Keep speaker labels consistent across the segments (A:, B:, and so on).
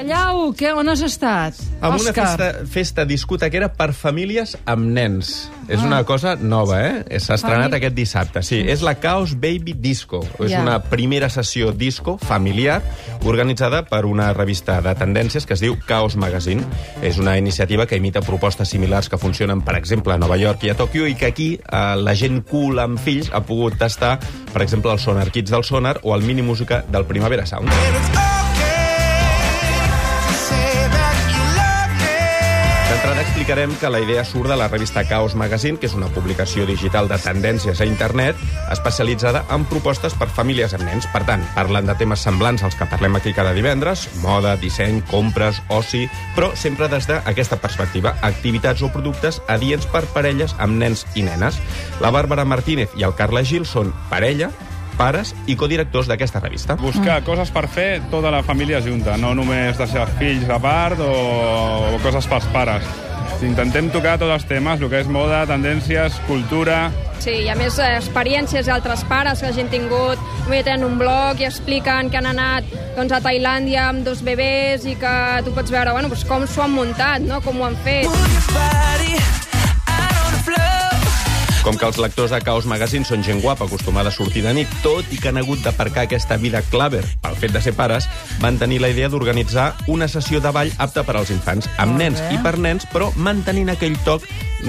A: Allau, què, on has estat?
B: Amb una
A: Òscar.
B: festa, festa discotequera per famílies amb nens. És una cosa nova, eh? S'ha estrenat
A: Famí-
B: aquest dissabte. Sí, és la Chaos Baby Disco. És
A: Ja.
B: una primera sessió disco familiar organitzada per una revista de tendències que es diu Chaos Magazine. És una iniciativa que imita propostes similars que funcionen, per exemple, a Nova York i a Tòquio i que aquí eh, la gent cool amb fills ha pogut tastar, per exemple, el Sonar Kids del Sonar o el Mini Música del Primavera Sound. D'entrada explicarem que la idea surt de la revista Chaos Magazine, que és una publicació digital de tendències a internet especialitzada en propostes per famílies amb nens. Per tant, parlen de temes semblants als que parlem aquí cada divendres, moda, disseny, compres, oci, però sempre des d'aquesta perspectiva, activitats o productes adients per parelles amb nens i nenes. La Bàrbara Martínez i el Carla Gil són parella, pares i codirectors d'aquesta revista.
C: Buscar coses per fer tota la família junta, no només deixar els fills a part o, o coses pels pares. Intentem tocar tots els temes, el que és moda, tendències, cultura...
D: Sí, hi ha més eh, experiències d'altres pares que hagin tingut, bé, tenen un blog i expliquen que han anat doncs, a Tailàndia amb dos bebès i que tu pots veure bueno, doncs, com s'ho han muntat, no? com ho han fet.
B: Com que els lectors de Chaos Magazine són gent guapa, acostumada a sortir de nit, tot i que han hagut d'aparcar aquesta vida claver pel fet de ser pares, van tenir la idea d'organitzar una sessió de ball apta per als infants, amb
A: Molt
B: nens
A: bé.
B: i per nens, però mantenint aquell toc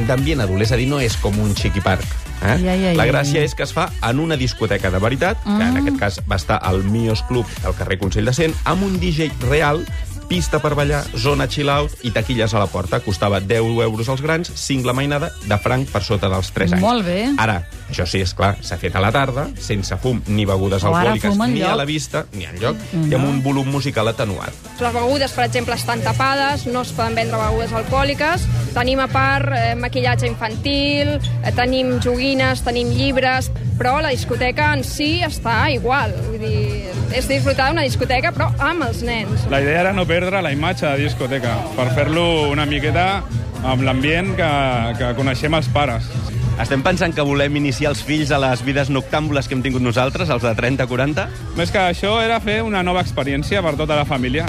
B: d'ambient adult, és a dir, no és com un xiqui parc. Eh?
A: Ai, ai, ai,
B: la gràcia és que es fa en una discoteca de veritat, que en aquest cas va estar al Mios Club al carrer Consell de Cent, amb un DJ real pista per ballar, zona chill-out i taquilles a la porta. Costava 10 euros als grans, cingle mainada, de franc per sota dels 3 anys.
A: Molt bé.
B: Ara, això sí, és clar, s'ha fet a la tarda, sense fum ni begudes
A: O ara
B: alcohòliques,
A: fum
B: ni
A: enlloc.
B: a la vista, ni enlloc, i amb un volum musical atenuat.
D: Les begudes, per exemple, estan tapades, no es poden vendre begudes alcohòliques. Tenim a part eh, maquillatge infantil, eh, tenim joguines, tenim llibres, però la discoteca en si està igual. Vull dir, és disfrutar d'una discoteca, però amb els nens.
C: La idea era no perdre la imatge de discoteca, per fer-lo una miqueta amb l'ambient que, que coneixem els pares.
B: Estem pensant que volem iniciar els fills a les vides noctàmbules que hem tingut nosaltres, els de 30-40?
C: Més que això era fer una nova experiència per tota la família.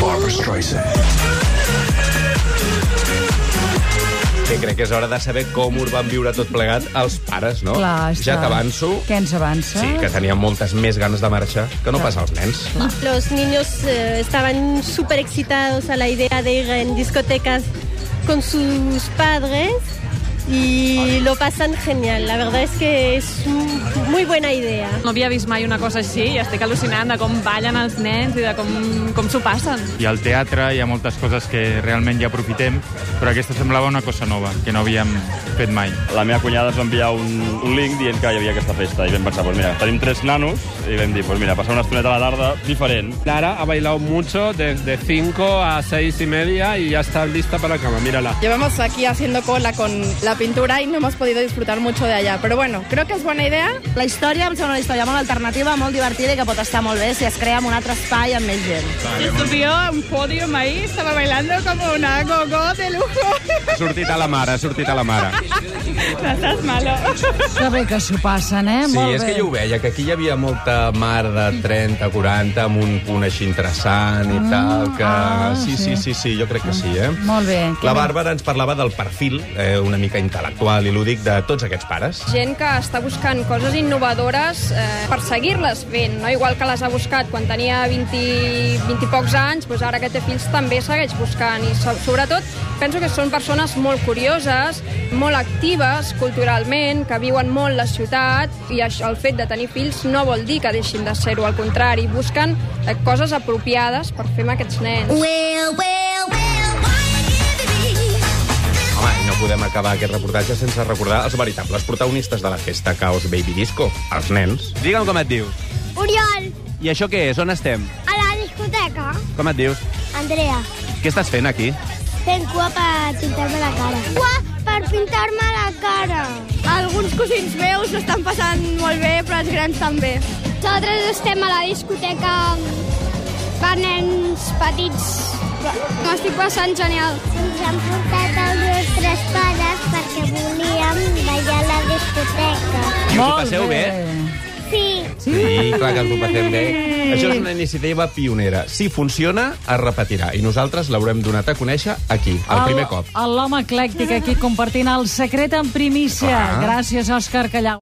B: Que crec que és hora de saber com ho van viure tot plegat els pares, no?
A: Clar, està...
B: Ja t'avanço
A: Què ens avança?
B: Sí, que tenien moltes més ganes de marxar que no pas els nens.
E: Los niños eh, estaban súper excitados a la idea de ir en discotecas con sus padres y lo pasan genial. La verdad es que es muy buena idea.
F: No havia vist mai una cosa així i estic al·lucinant de com ballen els nens i de com, com s'ho passen.
G: I al teatre hi ha moltes coses que realment ja aprofitem, però aquesta semblava una cosa nova, que no havíem fet mai.
H: La meva cunyada ens va enviar un, un link dient que hi havia aquesta festa i vam pensar, pues mira, tenim tres nanos i vam dir, pues mira, passar una estoneta a la tarda diferent.
I: Lara ha bailado mucho desde 5 a 6 y media y ya está lista para la cama, mírala.
J: Llevamos aquí haciendo cola con la pintura y no hemos podido disfrutar mucho de allá. Pero bueno, creo que es buena idea.
K: La història em sembla una història molt alternativa, molt divertida i que pot estar molt bé si es crea en un altre espai amb més gent.
F: Subió a un podium ahí, estaba bailando como una gogo de lujo.
B: Ha sortit a la mare, ha sortit a la mare.
F: No estàs malo.
A: Que bé que s'ho passen, eh?
B: Sí,
A: molt
B: és
A: bé.
B: que jo ho veia, que aquí hi havia molta mar de 30, 40, amb un punt així interessant i tal, que...
A: ah,
B: sí, sí, sí, sí, jo crec que sí, eh?
A: Molt bé.
B: La. Bàrbara ens parlava del perfil, eh, una mica intel·lectual i lúdic, de tots aquests pares.
D: Gent que està buscant coses innovadores eh, per seguir-les fent, no? Igual que les ha buscat quan tenia 20, 20 i pocs anys, doncs ara que té fills també segueix buscant. I so, sobretot penso que són persones molt curioses, molt actives culturalment, que viuen molt la ciutat i això, el fet de tenir fills no vol dir que deixin de ser-ho, al contrari, busquen eh, coses apropiades per fer amb aquests nens.
B: Home, i podem acabar aquest reportatge sense recordar els veritables protagonistes de la festa Chaos Baby Disco, els nens. Digue'm com et dius.
L: Oriol,
B: I això què és? On estem?
L: a la discoteca.
B: Com et dius?
L: Andrea,
B: Què estàs fent aquí?
L: fent cua per pintar-me la cara. Cua per pintar-me la cara.
J: Alguns cosins meus estan passant molt bé, però els grans també.
L: Nosaltres estem a la discoteca per nens petits.
D: M'estic passant genial.
L: Ens han portat els
B: I us ho passeu bé?
L: Sí.
B: Sí, clar que ens ho passem bé. Això és una iniciativa pionera. Si funciona, es repetirà. I nosaltres l'haurem donat a conèixer aquí, el primer cop.
A: L'home eclèctic aquí compartint el secret en primícia.
B: Clar.
A: Gràcies, Òscar Callau.